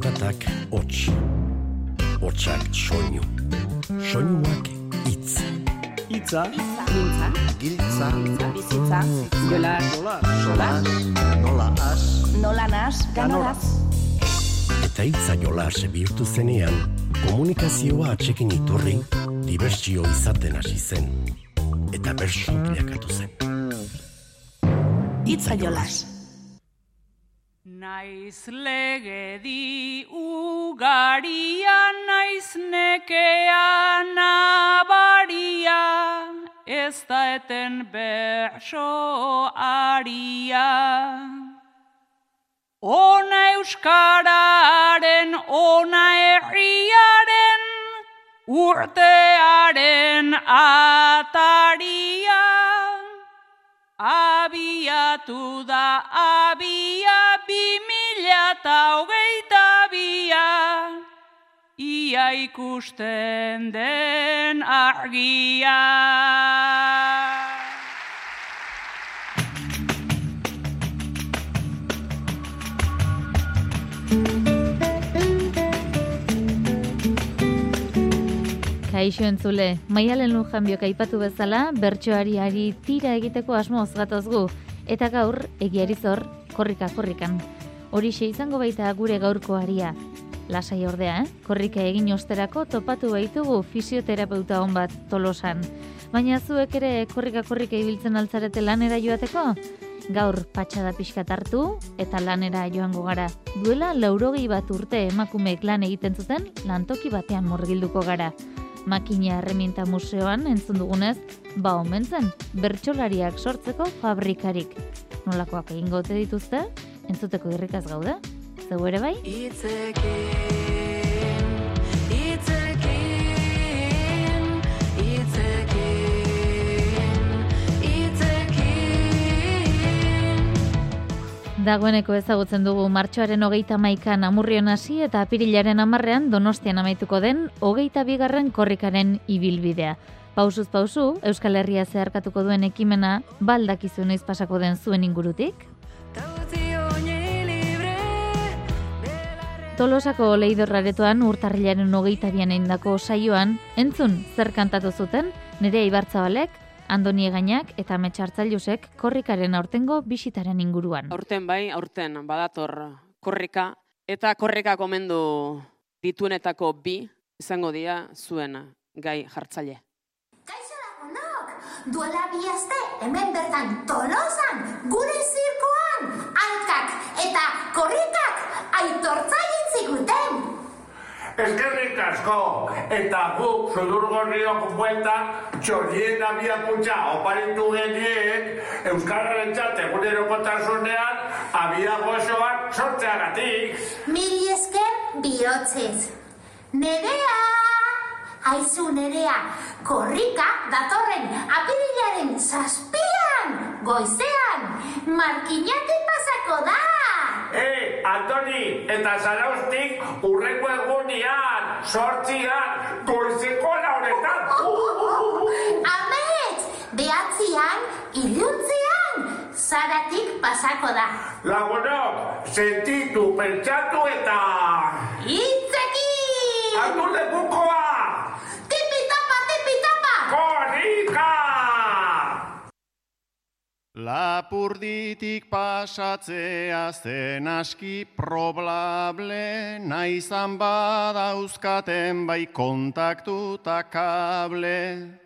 Zaratak hots, hotsak soinu, soinuak itz. Itza, Mintza, Giltza, bizitza, jola, solas, nola as, nola nas, ganoraz. Eta itza jolas bihurtu zenean, komunikazioa atxekin iturri, dibertsio izaten hasi zen. Eta bersu bilakatu zen. Itza jolas. Naiz legedi ugaria, naiz nekea nabaria, ez da eten berso aria. Ona euskararen, ona herriaren, urtearen ataria. Abiatu da abia bi mila eta hogeita bia, ia ikusten den argia. Kaixo entzule, maialen lujan biok aipatu bezala, bertsoari ari tira egiteko asmoz gatoz gu, eta gaur, egiari zor, korrika korrikan. Horixe izango baita gure gaurko aria. Lasai ordea, eh? korrika egin osterako topatu baitugu fisioterapeuta hon bat tolosan. Baina zuek ere korrika korrika ibiltzen altzarete lanera joateko? Gaur patxada pixkat hartu eta lanera joango gara. Duela laurogei bat urte emakumeek lan egiten zuten lantoki batean murgilduko gara. Makina Erreminta Museoan entzun dugunez, ba omen zen, bertsolariak sortzeko fabrikarik. Nolakoak egingo dituzte? Entzuteko irrikaz gaude? Zeu ere bai? Itzekin, Dagoeneko ezagutzen dugu martxoaren hogeita maikan amurrion hasi eta apirilaren amarrean donostian amaituko den hogeita bigarren korrikaren ibilbidea. Pausuz pausu, Euskal Herria zeharkatuko duen ekimena baldakizu noiz pasako den zuen ingurutik? Tolosako leidorraretoan urtarrilaren hogeita bian saioan, entzun zer kantatu zuten, nire ibartzabalek, Andoni Egainak eta Metxartzailusek korrikaren aurtengo bisitaren inguruan. Aurten bai, aurten badator korrika eta korrika komendu dituenetako bi izango dira zuen gai jartzaile. Kaixo lagunok! Duela bi aste hemen bertan tolosan, gure zirkoan, hankak eta korrikak aitortza egin ziguten. Eskerrik asko, eta guk zudurgorriok bueltan txorien abiakutza oparitu genien Euskarraren txate egunerokotasunean abia gozoak sortzeagatik. Mili esker bihotzez. Nerea! Aizu nerea, korrika datorren apirilaren zazpian, goizean, markinatik pasako da! E, Antoni, eta Zaraustik urreko egunian, sortzian, goizeko lauretan. Amets, behatzian, iluntzean, zaratik pasako da. Lagunok, sentitu, pentsatu eta... Itzekin! Hartu lekukoa! Lapurditik pasatzea zen aski probable, naizan badauzkaten bai kontaktu ta kable.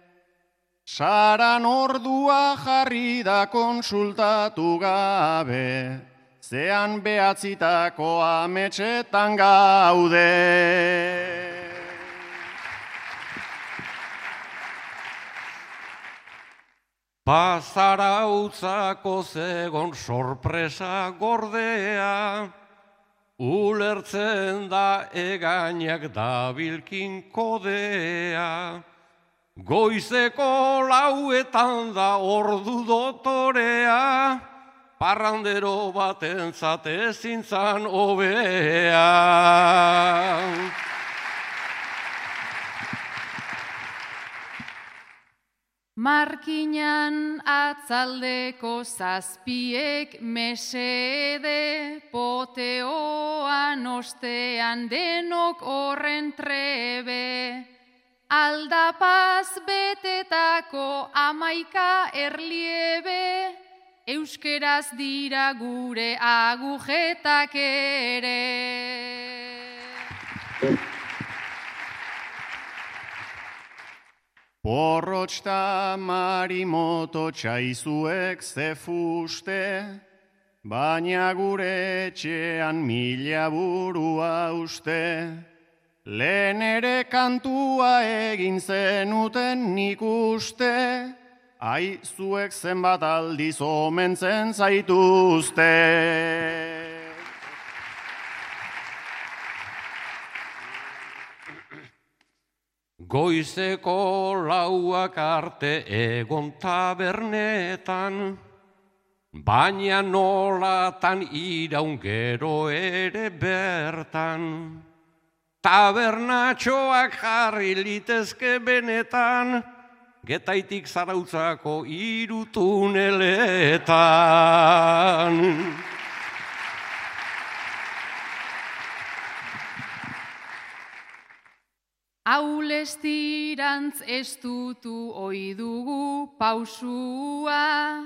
Saran ordua jarri da konsultatu gabe, zean behatzitako ametxetan gaude. Pasara utzako zegon sorpresa gordea, ulertzen da egainak dabilkin kodea. Goizeko lauetan da ordu dotorea, parrandero baten zate zintzan obea. Markinan atzaldeko zazpiek mesede, poteoan ostean denok horren trebe. Aldapaz betetako amaika erliebe, euskeraz dira gure agujetak ere. Porrotxta marimoto txaizuek zefuste, baina gure etxean mila burua uste. Lehen ere kantua egin zenuten nik uste, ai zuek zenbat aldiz omentzen zaituzte. Goizeko lauak arte egon tabernetan, baina nolatan iraun gero ere bertan. Tabernatxoak jarri litezke benetan, getaitik zarautzako irutuneletan. Aulestirantz ez dutu oidugu pausua,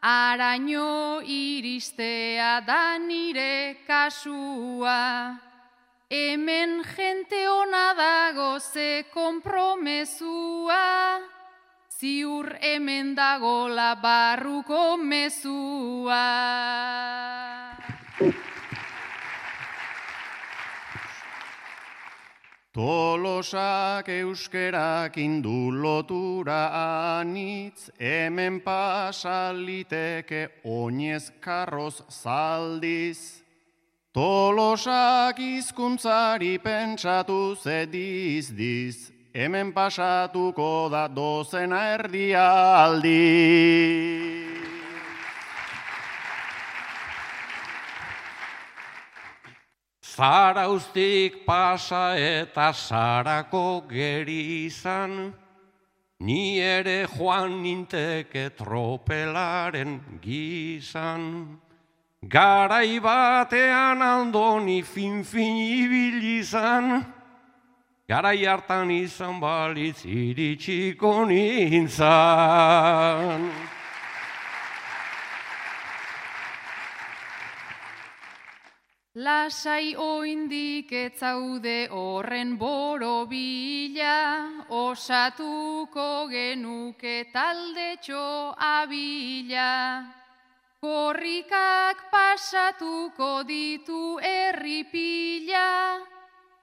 araño iristea da nire kasua. Hemen jente ona dago ze kompromezua, ziur hemen dagola barruko mezua. Tolosak euskerak indu lotura anitz, hemen pasaliteke oinez karroz zaldiz. Tolosak hizkuntzari pentsatu zediz diz, hemen pasatuko da dozena erdialdi. Zarauztik pasa eta sarako gerizan, ni ere joan ninteke tropelaren gizan. Garai batean andoni fin-fin ibilizan, garai hartan izan balitz iritsiko nintzan. Lasai oindik etzaude horren borobila, osatuko genuke taldetxo abila. Korrikak pasatuko ditu erripila,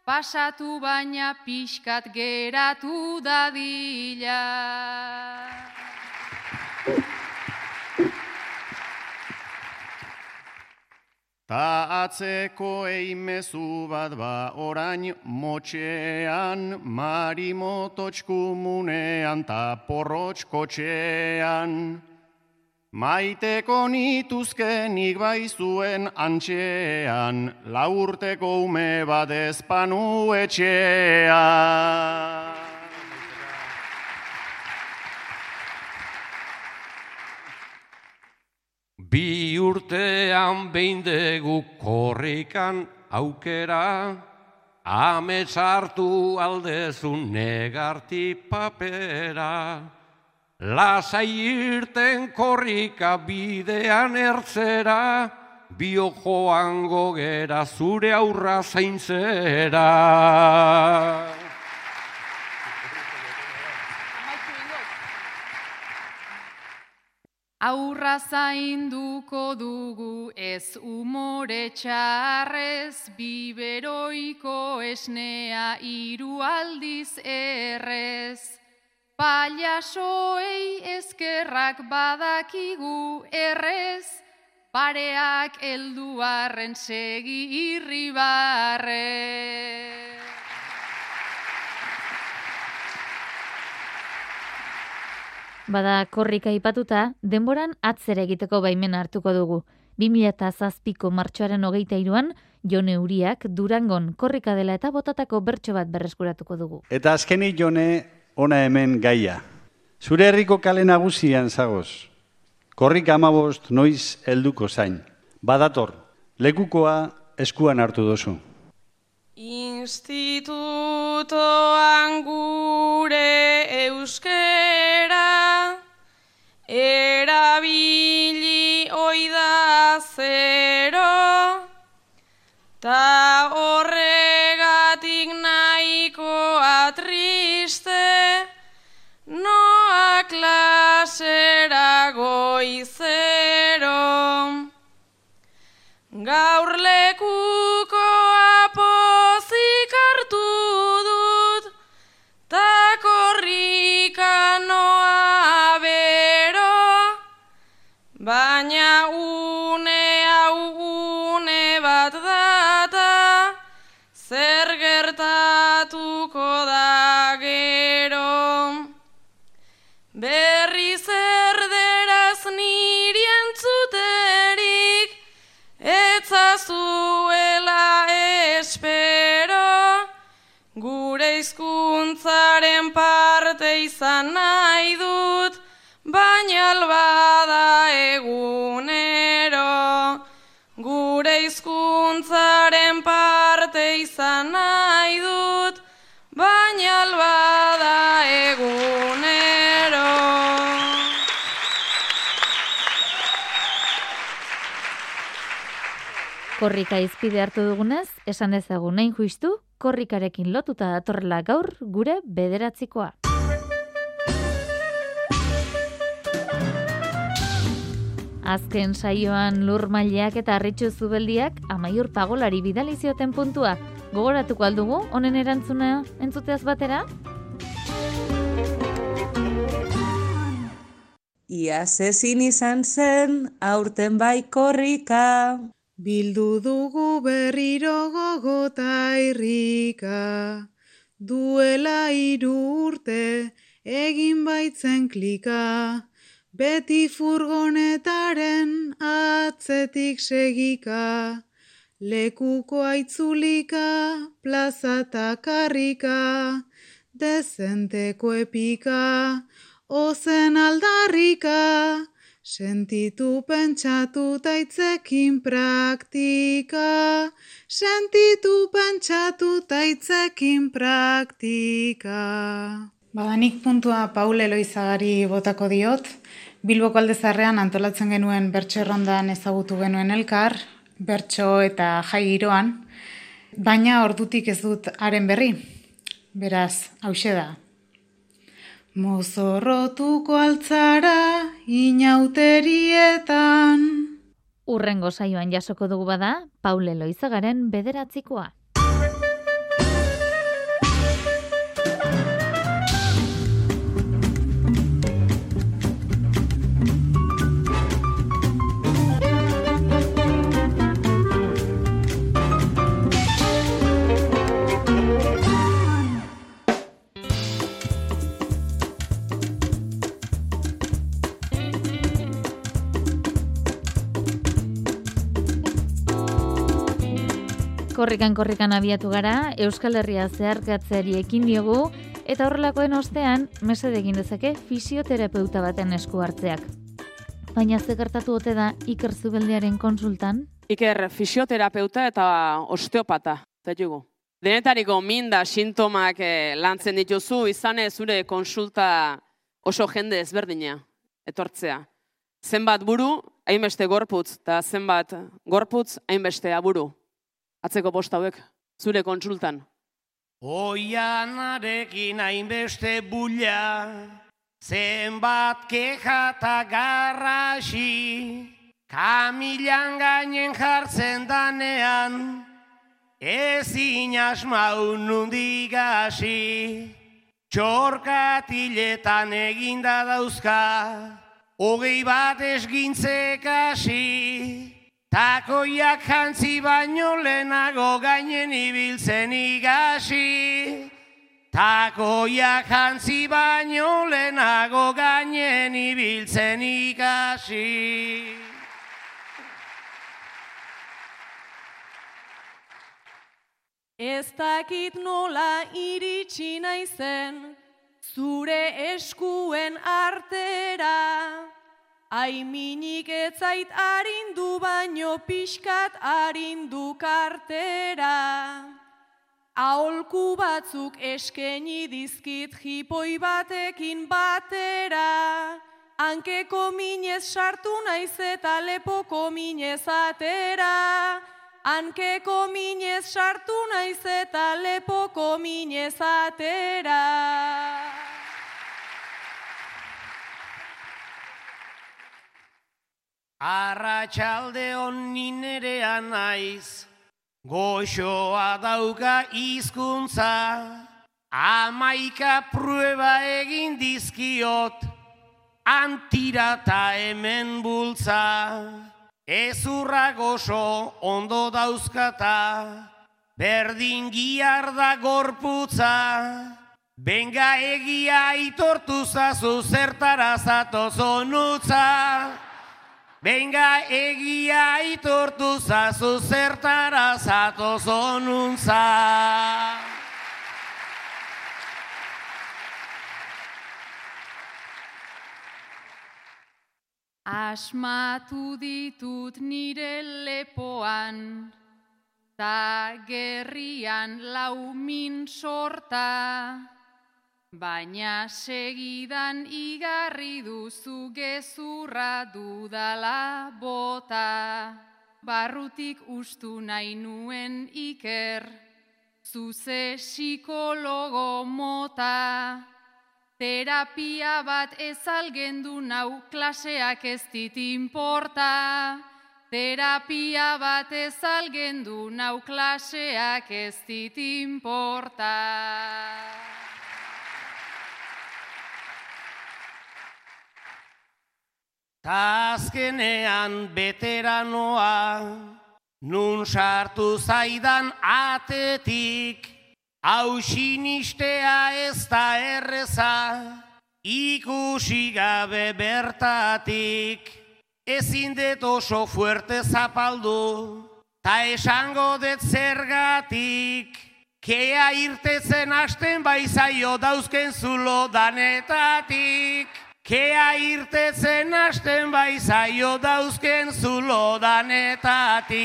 pasatu baina pixkat geratu dadila. Ta atzeko eimezu bat ba orain motxean, marimototxkumunean ta porrotxkotxean. Maiteko nituzkenik bai zuen antxean, laurteko ume bat ezpanu etxean. Bi urtean behin dugu korrikan aukera, amets hartu aldezun negarti papera. Lasai irten korrika bidean ertzera, bio joango gera zure aurra zaintzera. Aurra zainduko dugu ez umore txarrez, biberoiko esnea hiru aldiz errez. Paliasoei eskerrak badakigu errez, pareak helduarren segi irribarre. Bada korrika aipatuta, denboran atzera egiteko baimena hartuko dugu. 2007ko martxoaren hogeita iruan, Jone Uriak Durangon korrika dela eta botatako bertso bat berreskuratuko dugu. Eta azkenik jone ona hemen gaia. Zure herriko kale nagusian zagoz. Korrik amabost noiz helduko zain. Badator, lekukoa eskuan hartu dozu. Institutoan gure euskera erabili oida zero ta horregatik nahikoa triste noa klasera goizero. Gaur lekuko une hau une bat data zer gertatuko da gero. Berri zer deraz niri entzuterik etzazuela espero. Gure hizkuntzaren parte izan nahi dut albada egunero gure hizkuntzaren parte izan nahi dut baina albada egunero Korrika izpide hartu dugunez, esan ezagun nahin juistu, korrikarekin lotuta datorrela gaur gure bederatzikoa. Azken saioan lur maileak eta arritxu zubeldiak amaiur pagolari bidali zioten puntua. Gogoratuko aldugu, honen erantzuna entzuteaz batera? Iaz ezin izan zen, aurten bai korrika. Bildu dugu berriro gogota irrika, duela hiru urte egin baitzen klika, beti furgonetaren atzetik segika, lekuko aitzulika, plaza eta karrika, dezenteko epika, ozen aldarrika, Sentitu pentsatu taitzekin praktika, sentitu pentsatu taitzekin praktika. Badanik puntua Paul Eloizagari botako diot, Bilboko aldezarrean antolatzen genuen bertso errondan ezagutu genuen elkar, bertso eta jai giroan, baina ordutik ez dut haren berri. Beraz, hause da. Mozorrotuko altzara inauterietan. Urrengo saioan jasoko dugu bada, Paul Eloizagaren bederatzikoa. Korrikan korrikan abiatu gara, Euskal Herria zeharkatzeari ekin diogu, eta horrelakoen ostean, mesede egin dezake fisioterapeuta baten esku hartzeak. Baina ze gertatu ote da Iker Zubeldiaren konsultan? Iker fisioterapeuta eta osteopata, zaitugu. Denetariko minda sintomak eh, lantzen dituzu, izane zure konsulta oso jende ezberdina, etortzea. Zenbat buru, hainbeste gorputz, eta zenbat gorputz, hainbeste aburu. Atzeko bost hauek, zure kontsultan. Oianarekin hainbeste bulla, zenbat keja eta garrasi, kamilan gainen jartzen danean, ezin asmau nundigasi, txorkatiletan eginda dauzka, hogei bat esgintzek hasi, Takoiak jantzi baino lehenago gainen ibiltzen igasi. Takoiak jantzi baino lehenago gainen ibiltzen ikasi. Ez dakit nola iritsi naizen, zure eskuen artera, Aiminik etzait arindu baino pixkat arindu kartera. Aholku batzuk eskeni dizkit jipoi batekin batera. Hankeko minez sartu naiz eta lepoko minez atera. Hankeko minez sartu naiz eta lepoko minez atera. Arratxalde honi nerean naiz, goxoa dauka hizkuntza, amaika prueba egin dizkiot, antira ta hemen bultza. Ezurra goxo ondo dauzkata, berdin giar da gorputza, benga egia itortu zazu zertara zatoz onutza. Benga egia itortu zazu zertara zatoz onuntza. Asmatu ditut nire lepoan, ta gerrian laumin sorta, baina segidan igarri duzu gezurra dudala bota. Barrutik ustu nahi nuen iker, zuze psikologo mota. Terapia bat ezalgendu nau klaseak ez dit inporta. Terapia bat ezalgendu nau klaseak ez dit inporta. Ta azkenean beteranoa, nun sartu zaidan atetik, hau sinistea ez da erreza, ikusi gabe bertatik, ezin dut oso fuerte zapaldu, ta esango dut zergatik, kea irtetzen hasten baizaio dauzken zulo danetatik. Kea irtetzen hasten baizaio dauzken zulo danetatik.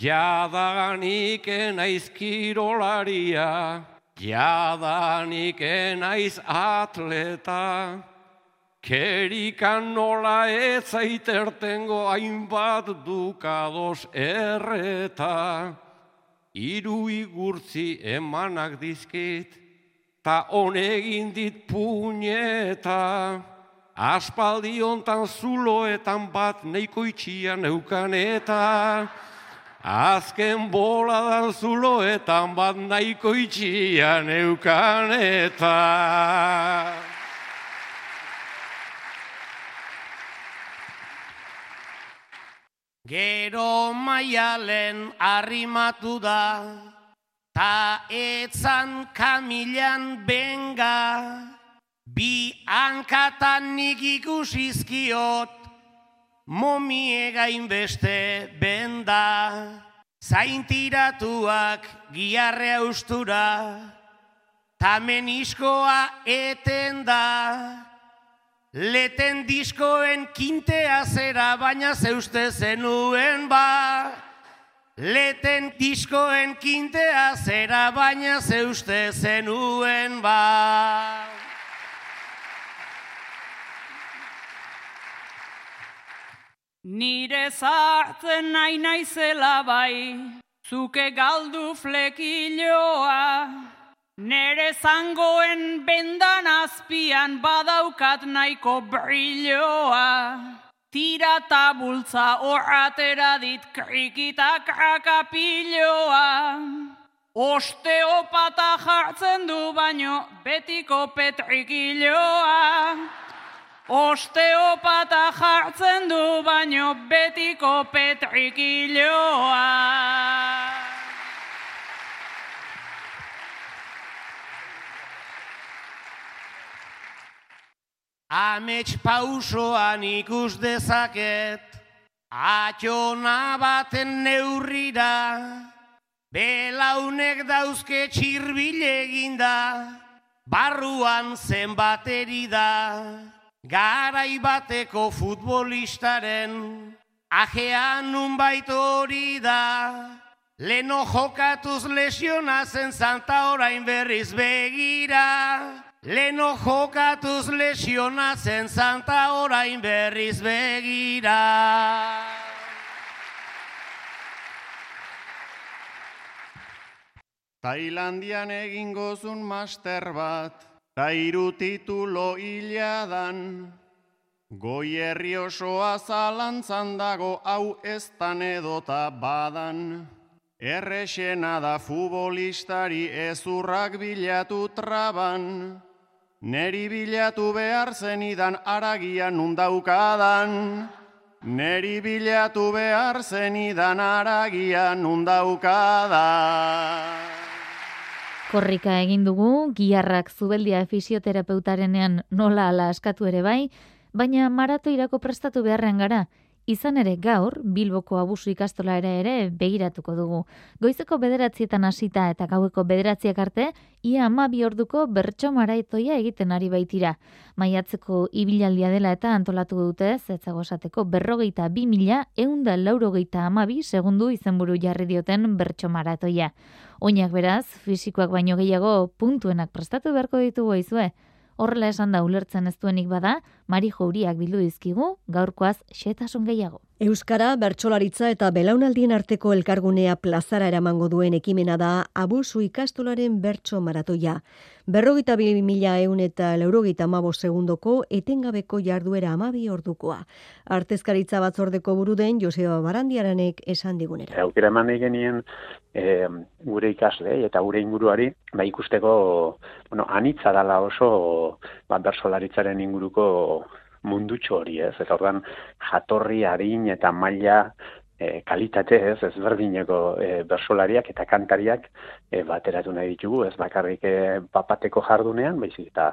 Jadanik naiz kirolaria, jadanik naiz atleta, kerikan nola ez zaitertengo hainbat dukados erreta. Iru igurtzi emanak dizkit, ta honegin dit puñeta. Aspaldi hontan zuloetan bat neiko itxian eukan azken boladan zuloetan bat nahiko itxian eukan Gero maialen arrimatu da, ta etzan kamilan benga, bi hankatan nik ikusizkiot, momie gainbeste benda, zaintiratuak giarre austura, ta meniskoa eten da, Leten diskoen kintea zera, baina zeuste zenuen ba. Leten diskoen kintea zera, baina zeuste zenuen ba. Nire zartzen nahi naizela bai, zuke galdu flekiloa. Nere zangoen bendan azpian badaukat nahiko brilloa. Tira tabultza horratera dit krikita krakapiloa. Osteopata jartzen du baino betiko petrikiloa. Osteopata jartzen du baino betiko petrikiloa. Amets pausoan ikus dezaket, Atxona baten neurrira, belaunek dauzke txirbile eginda, barruan zenbat da, garai bateko futbolistaren, ajean nunbait hori da, leno jokatuz lesiona zen zanta orain berriz begira, Leno jokatuz lesiona zen zanta orain berriz begira. Tailandian egingo zun master bat, ta hiru titulo hiladan. Goi herri osoa zalantzan dago hau ez dan edota badan. Errexena da futbolistari ezurrak bilatu traban. Neri bilatu behar zenidan aragia nundaukadan. Neri bilatu behar zenidan aragia nundaukadan. Korrika egin dugu, giarrak zubeldia fisioterapeutarenean nola ala askatu ere bai, baina marato irako prestatu beharren gara, Izan ere gaur, Bilboko abusu ikastola ere ere begiratuko dugu. Goizeko bederatzietan hasita eta gaueko bederatziak arte, ia ama bi orduko bertso maraitoia egiten ari baitira. Maiatzeko ibilaldia dela eta antolatu dute, zetzago esateko berrogeita bi mila, eunda laurogeita amabi segundu izenburu jarri dioten bertso maratoia. Oinak beraz, fisikoak baino gehiago puntuenak prestatu beharko ditugu aizue. Horrela esan da ulertzen ez duenik bada, Mari Jouriak bildu dizkigu, gaurkoaz xetasun gehiago. Euskara, bertsolaritza eta belaunaldien arteko elkargunea plazara eramango duen ekimena da abusu ikastolaren bertso maratoia. Berrogita bi mila eun eta leurogita mabo segundoko etengabeko jarduera amabi ordukoa. Artezkaritza batzordeko buruden Joseba Barandiaranek esan digunera. Aukera eman genien e, gure ikasle eta gure inguruari ba, ikusteko bueno, anitza dala oso ba, bersolaritzaren inguruko mundutxo hori, ez? Eta ordan jatorri harin eta maila e, kalitate, ez? Ezberdineko e, bersolariak eta kantariak e, bateratu nahi ditugu, ez bakarrik e, papateko jardunean, baizik eta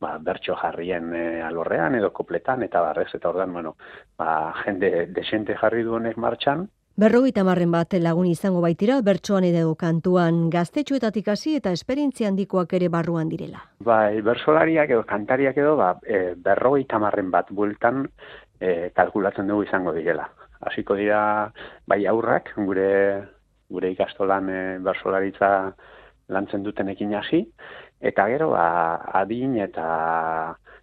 ba, bertso jarrien e, alorrean edo kopletan eta barrez, eta ordan, bueno, ba, jende desente jarri duenek martxan, Berrogeita marren bat lagun izango baitira, bertsoan edo kantuan gaztetxuetatik hasi eta esperientzia handikoak ere barruan direla. Bai, bersolariak edo kantariak edo, ba, e, berrogeita marren bat bueltan e, kalkulatzen dugu izango direla. Hasiko dira, bai aurrak, gure, gure ikastolan e, bersolaritza lantzen dutenekin hasi, eta gero, ba, adin eta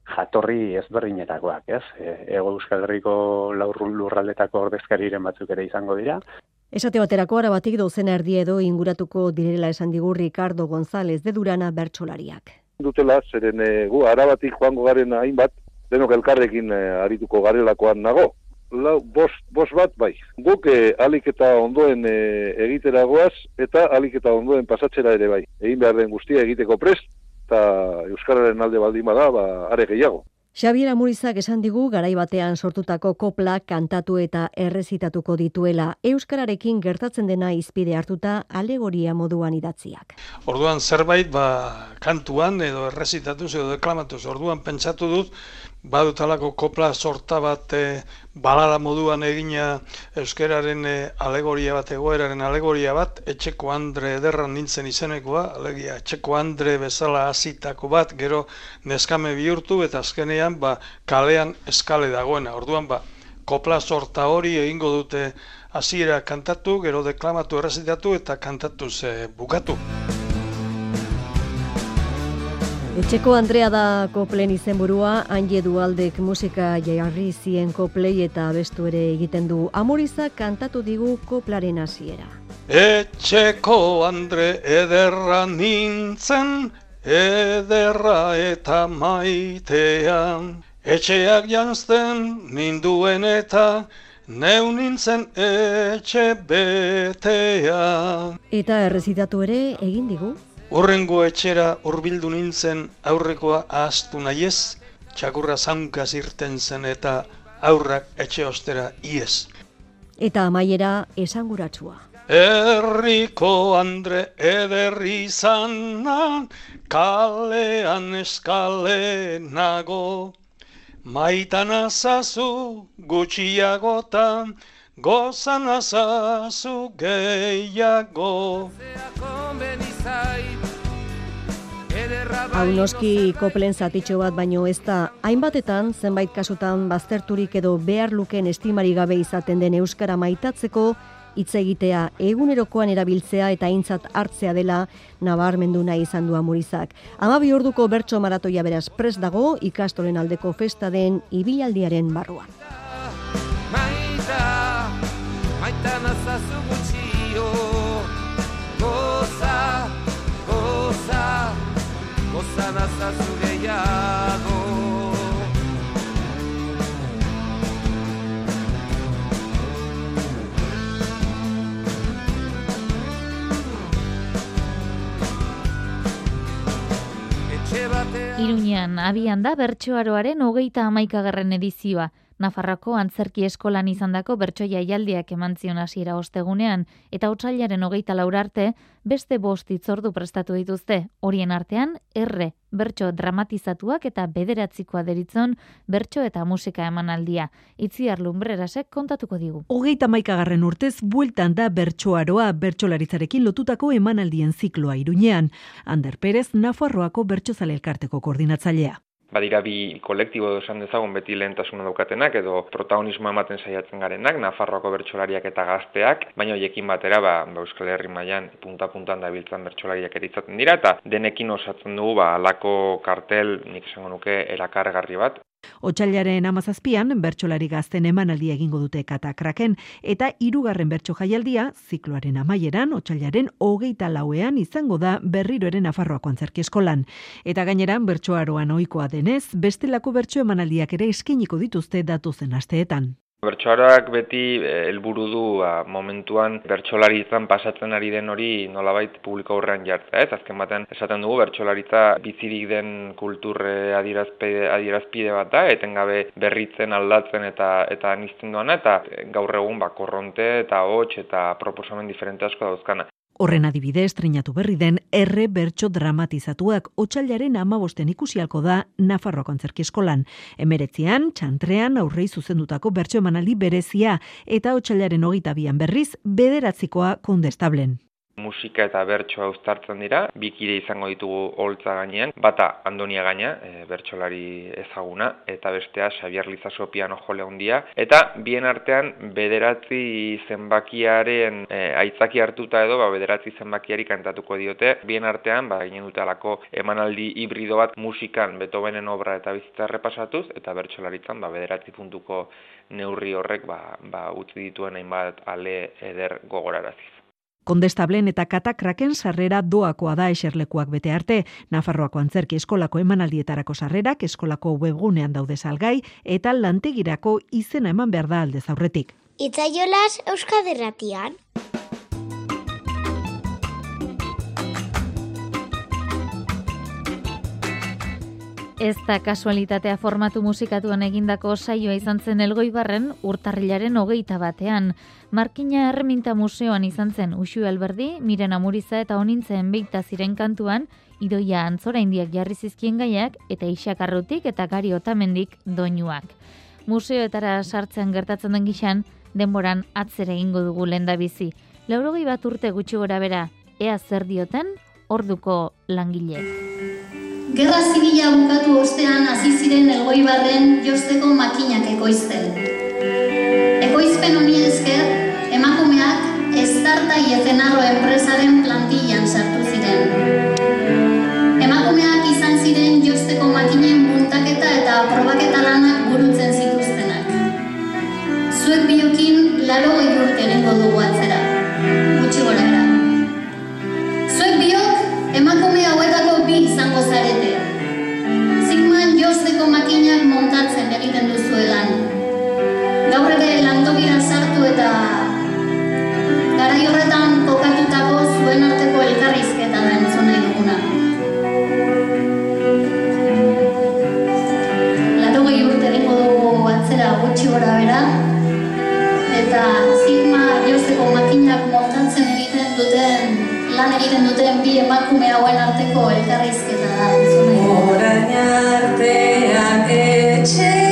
jatorri ezberdinetakoak, ez? E, Ego Euskal Herriko laurrun lurraldetako ordezkariren batzuk ere izango dira. Esate baterako arabatik dozena erdi edo inguratuko direla esan digu Ricardo González de Durana bertsolariak. Dutela, zeren e, gu arabatik joango garen hainbat, denok elkarrekin e, arituko garelakoan nago. Lau, bos, bos bat bai. Guk e, alik eta ondoen e, egitera goaz, eta alik eta ondoen pasatzera ere bai. Egin behar den guztia egiteko prest, eta Euskararen alde baldin bada, ba, are gehiago. Xabier Amurizak esan digu garai batean sortutako kopla kantatu eta errezitatuko dituela euskararekin gertatzen dena izpide hartuta alegoria moduan idatziak. Orduan zerbait ba kantuan edo errezitatuz edo deklamatuz. Orduan pentsatu dut badutalako kopla sorta bat e, balada moduan egina euskararen e, alegoria bat egoeraren alegoria bat etxeko andre ederran nintzen izenekoa alegia etxeko andre bezala hasitako bat gero neskame bihurtu eta azkenean ba kalean eskale dagoena. Orduan ba kopla sorta hori egingo dute hasiera kantatu gero deklamatu errezitatu eta kantatu ze bukatu Etxeko Andrea da koplen izenburua, Anje Dualdek musika jarri zien koplei eta abestu ere egiten du. Amoriza kantatu digu koplaren hasiera. Etxeko Andre ederra nintzen, ederra eta maitean. Etxeak janzten ninduen eta neu nintzen etxe betean. Eta errezitatu ere egin digu. Horrengo etxera hurbildu nintzen aurrekoa ahaztu nahiez, txakurra zaunkaz irten zen eta aurrak etxe ostera iez. Eta amaiera esanguratsua. Herriko andre ederri zanan, kalean eskale nago, Maitan azazu gutxiagotan, gozan azazu gehiago. Hau noski koplen zatitxo bat baino ez da, hainbatetan, zenbait kasutan bazterturik edo behar luken estimari gabe izaten den Euskara maitatzeko, hitz egitea egunerokoan erabiltzea eta aintzat hartzea dela nabarmendu nahi izan du amurizak. Amabi orduko bertso maratoia beraz prest dago ikastolen aldeko festa den ibilaldiaren barruan. Maita, maita nazazu nazazu gehiago Iruñean, abian da bertsoaroaren hogeita amaikagarren edizioa. Nafarroko antzerki eskolan izandako bertso jaialdiak eman zion hasiera ostegunean, eta otsailaren hogeita laura arte, beste bost itzordu prestatu dituzte, horien artean, erre, bertso dramatizatuak eta bederatzikoa deritzon bertso eta musika emanaldia. Itziar lumbrerasek kontatuko digu. Hogeita maikagarren urtez bueltan da bertsoaroa bertsolaritzarekin lotutako emanaldien zikloa iruñean. Ander Perez, Nafarroako bertsozale elkarteko koordinatzailea. Badira bi kolektibo esan dezagun beti lehentasuna daukatenak edo protagonismoa ematen saiatzen garenak, Nafarroako bertsolariak eta gazteak, baina hoiekin batera ba, ba Euskal Herri mailan punta-puntan dabiltzan bertsolariak eritzaten dira eta denekin osatzen dugu ba halako kartel nik esango nuke erakargarri bat. Otsailaren amazazpian, bertsolari gazten emanaldia egingo dute katakraken, eta hirugarren bertso jaialdia, zikloaren amaieran, otsailaren hogeita lauean izango da berriro ere Nafarroako antzerki eskolan. Eta gaineran, bertsoaroan ohikoa denez, bestelako bertso emanaldiak ere eskiniko dituzte datuzen asteetan. Bertsoaroak beti eh, helburu du ba, momentuan bertsolaritzan pasatzen ari den hori nolabait publiko aurrean jartzea, ez? Azken batean esaten dugu bertsolaritza bizirik den kultur eh, adierazpide, adierazpide bat da, etengabe berritzen aldatzen eta eta nizten doana, eta gaur egun ba, korronte eta hots eta proposamen diferente asko dauzkana. Horren adibide estrenatu berri den erre bertso dramatizatuak otsailaren amabosten ikusialko da Nafarroako antzerki eskolan. Emeretzean, txantrean aurrei zuzendutako bertso emanaldi berezia eta otsailaren hogeita bian berriz bederatzikoa kondestablen. Musika eta bertsoa uztartzen dira, bikide izango ditugu holtza gainean, bata Andonia gaina, e, bertsolari ezaguna, eta bestea Xabier Lizaso piano jole handia, eta bien artean bederatzi zenbakiaren e, aitzaki hartuta edo, ba, bederatzi zenbakiari kantatuko diote, bien artean, ba, ginen dute alako emanaldi hibrido bat musikan Beethovenen obra eta bizitza repasatuz, eta bertsolaritzan, ba, bederatzi puntuko neurri horrek, ba, ba, utzi dituen hainbat ale eder gogoraraziz. Kondestablen eta katakraken sarrera doakoa da eserlekuak bete arte. Nafarroako antzerki eskolako emanaldietarako sarrerak eskolako webgunean daude salgai eta lantegirako izena eman behar da aldez aurretik. Itzaiolas Euskaderratian. Ez da kasualitatea formatu musikatuan egindako saioa izan zen elgoibarren urtarrilaren hogeita batean. Markina Erreminta Museoan izan zen Uxu Alberdi, Miren Amuriza eta Onintzen beita ziren kantuan, idoia antzora indiak jarri zizkien gaiak eta isakarrutik eta gari otamendik doinuak. Museoetara sartzen gertatzen den gixan, denboran atzera egingo dugu lenda bizi. Laurogei bat urte gutxi gora bera, ea zer dioten, orduko langile. Gerra zibila bukatu ostean hasi ziren elgoibarren josteko makinak ekoizten. Ekoizpen honi esker, emakumeak Estarta Iezenarro enpresaren plantillan sartu ziren. Emakumeak izan ziren josteko makinen muntaketa eta probaketa lanak burutzen zituztenak. Zuek biokin laro urte egingo dugu atzera. Zarete. Zigman josteko makinak montatzen egiten duzuelan. Gaur ere lantogira sartu eta garai horretan kokatutako zuen arteko elkarrizketa da entzun nahi duguna. Laurogei urte egingo dugu atzera gutxi gora bera, eta Sigma josteko makinak montatzen egiten duten, lan egiten duten bi emakume hauen arteko elkarrizketa da entzun nahi dugu. Orain artean etxea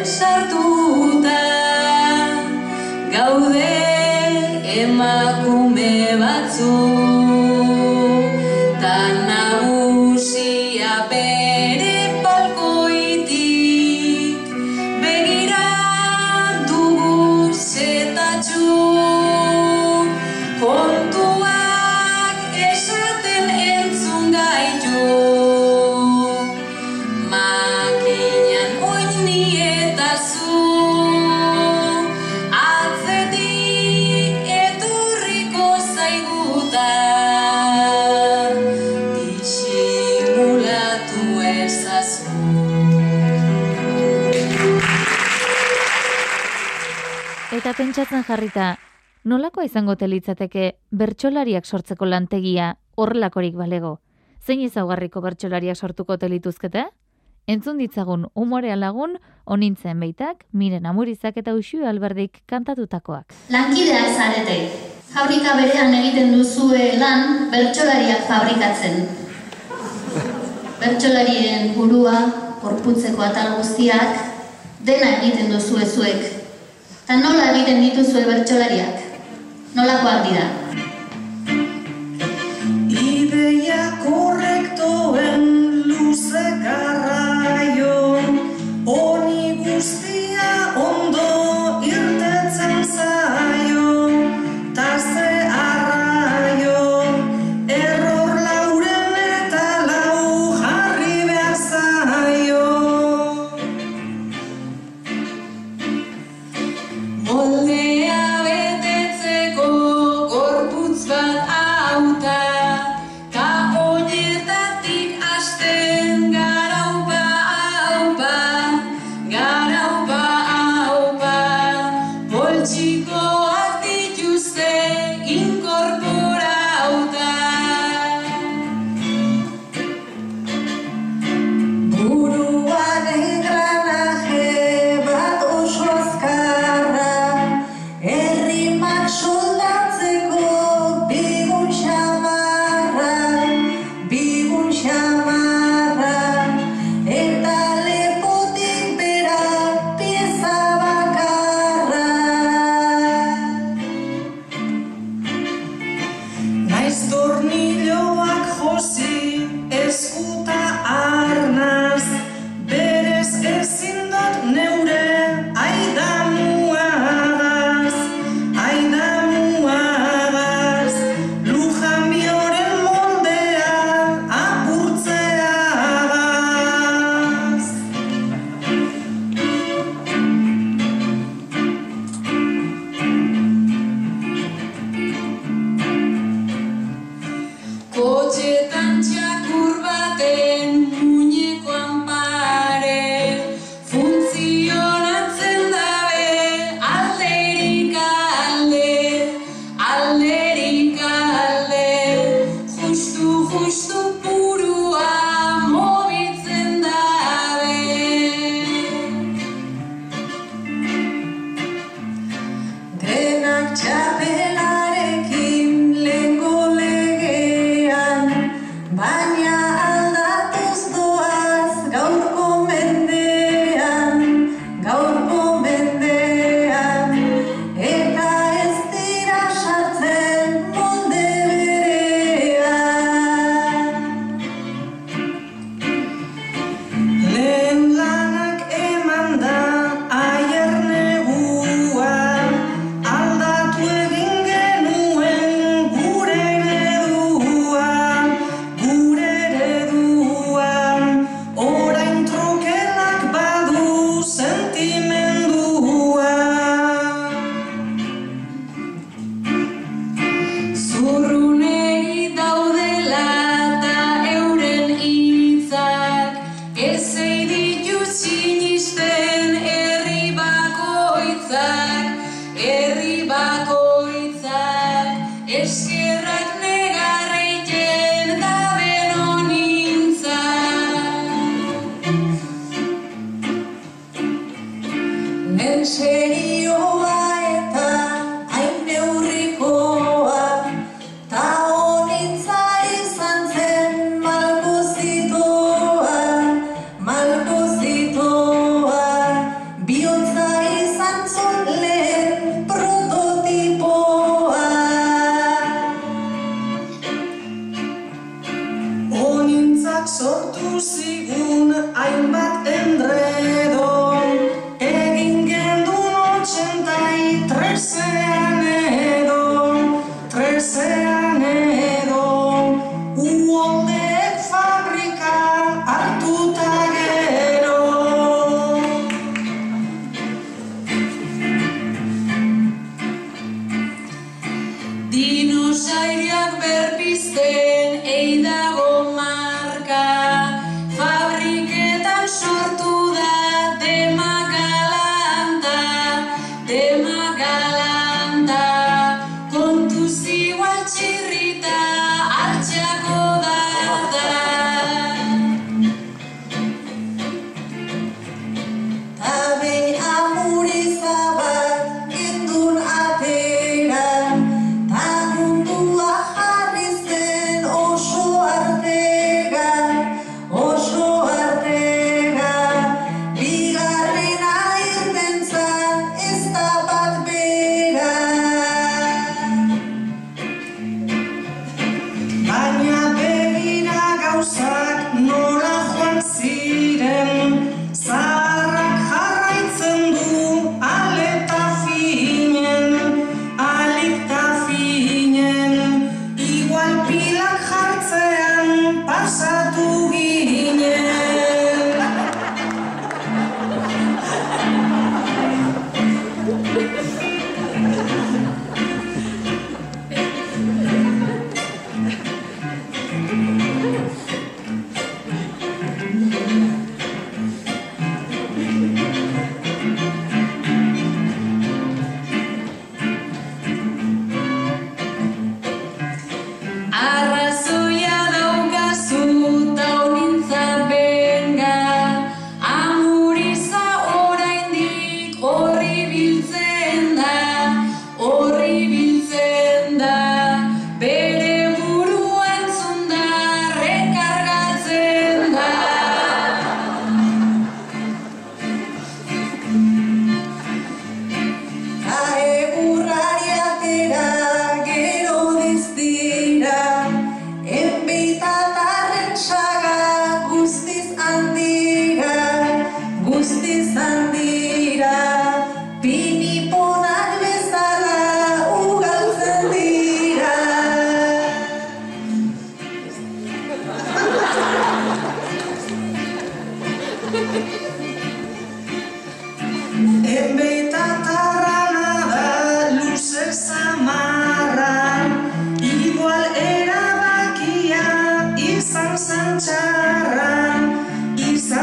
pensar tú. pentsatzen jarrita, nolako izango telitzateke bertsolariak sortzeko lantegia horrelakorik balego? Zein ezaugarriko bertsolariak sortuko telituzkete? Entzun ditzagun umorea lagun, onintzen beitak, miren amurizak eta usiu alberdik kantatutakoak. Lankidea zarete, fabrika berean egiten duzue lan bertsolariak fabrikatzen. Bertsolarien burua, korputzeko atal guztiak, dena egiten duzue zuek, eta nola egiten dituzu ebertxolariak, nolakoak dira. Ideia korrektoen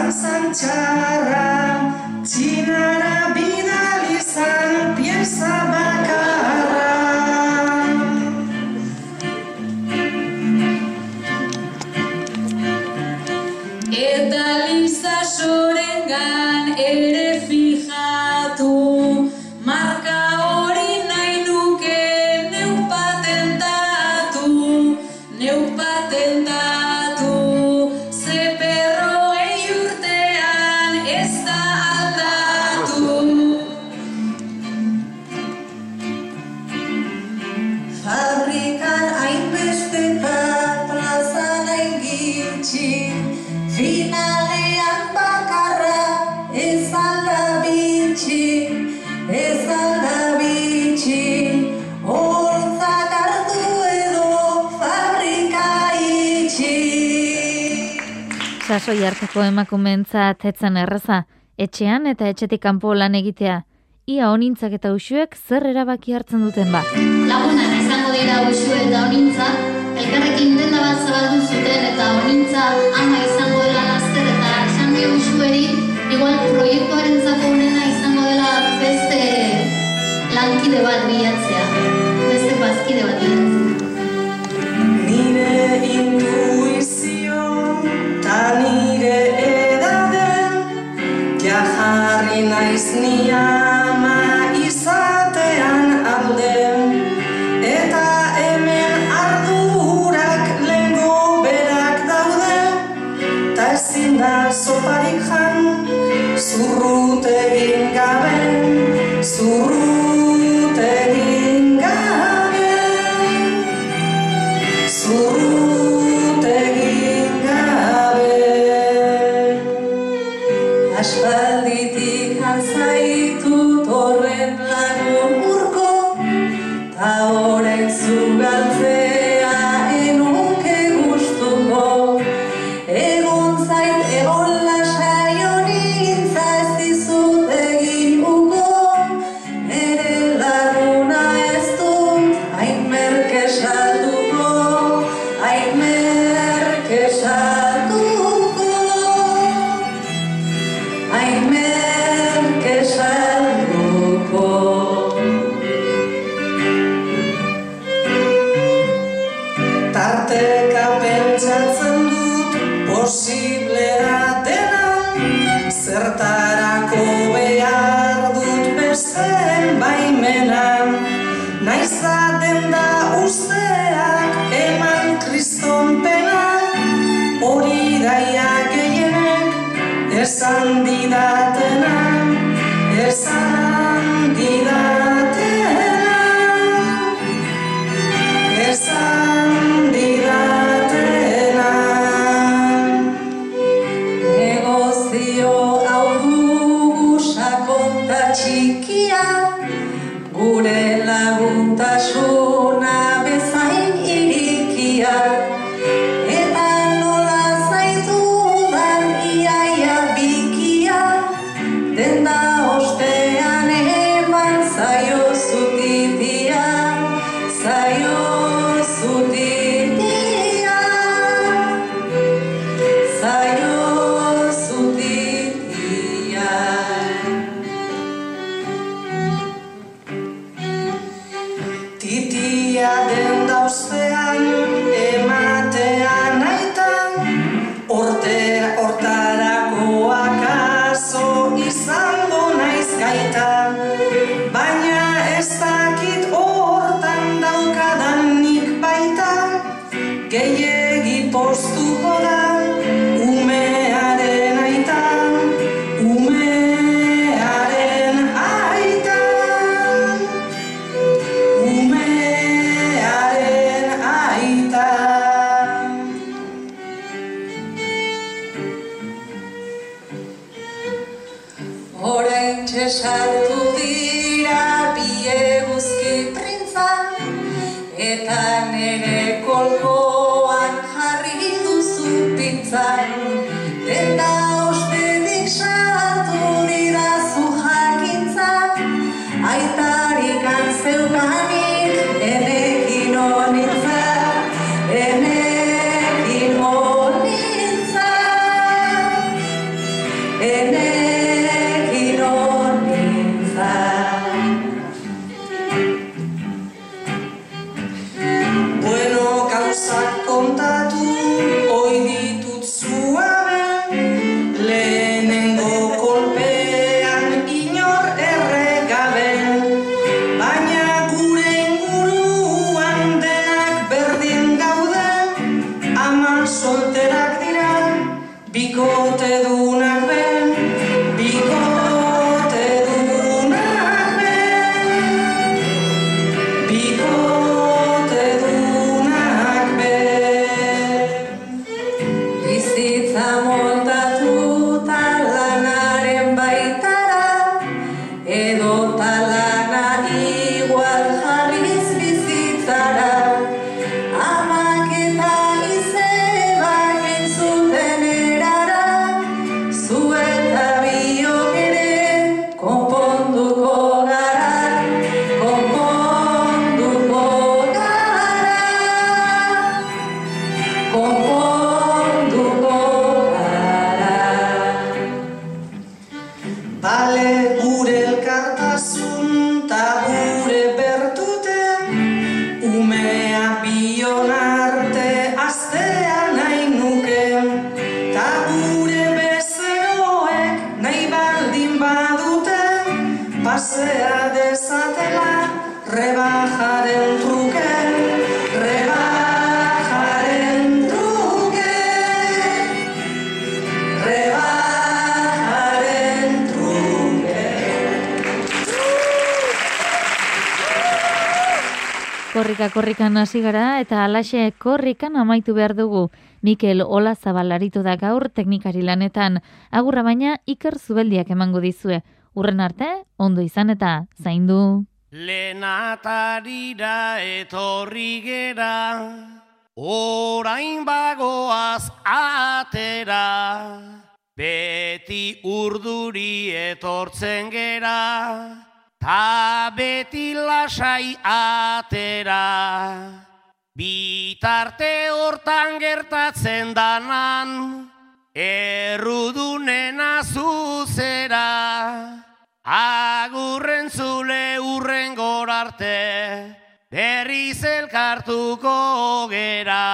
항상 자랑 지나라 Euskadiko emakumeentzat etzan erraza, etxean eta etxetik kanpo lan egitea. Ia onintzak eta usuek zer erabaki hartzen duten ba. Lagunak izango dira usue eta onintza, elkarrekin denda bat zabaldu zuten eta onintza ama izango dela azter eta esan dio usueri, igual proiektuaren nice neon. atera dezatela rebajaren truke, rebajaren truke, rebajaren truke. Korrika korrikan hasi gara eta alaxe korrikan amaitu behar dugu. Mikel Ola zabalaritu da gaur teknikari lanetan, agurra baina Iker Zubeldiak emango dizue. Urren arte, ondo izan eta zaindu. Lenatarira etorri gera, orain bagoaz atera, beti urduri etortzen gera, ta beti lasai atera. Bitarte hortan gertatzen danan, errudunena zuzera. Agurren zule urren gorarte, berriz elkartuko gera.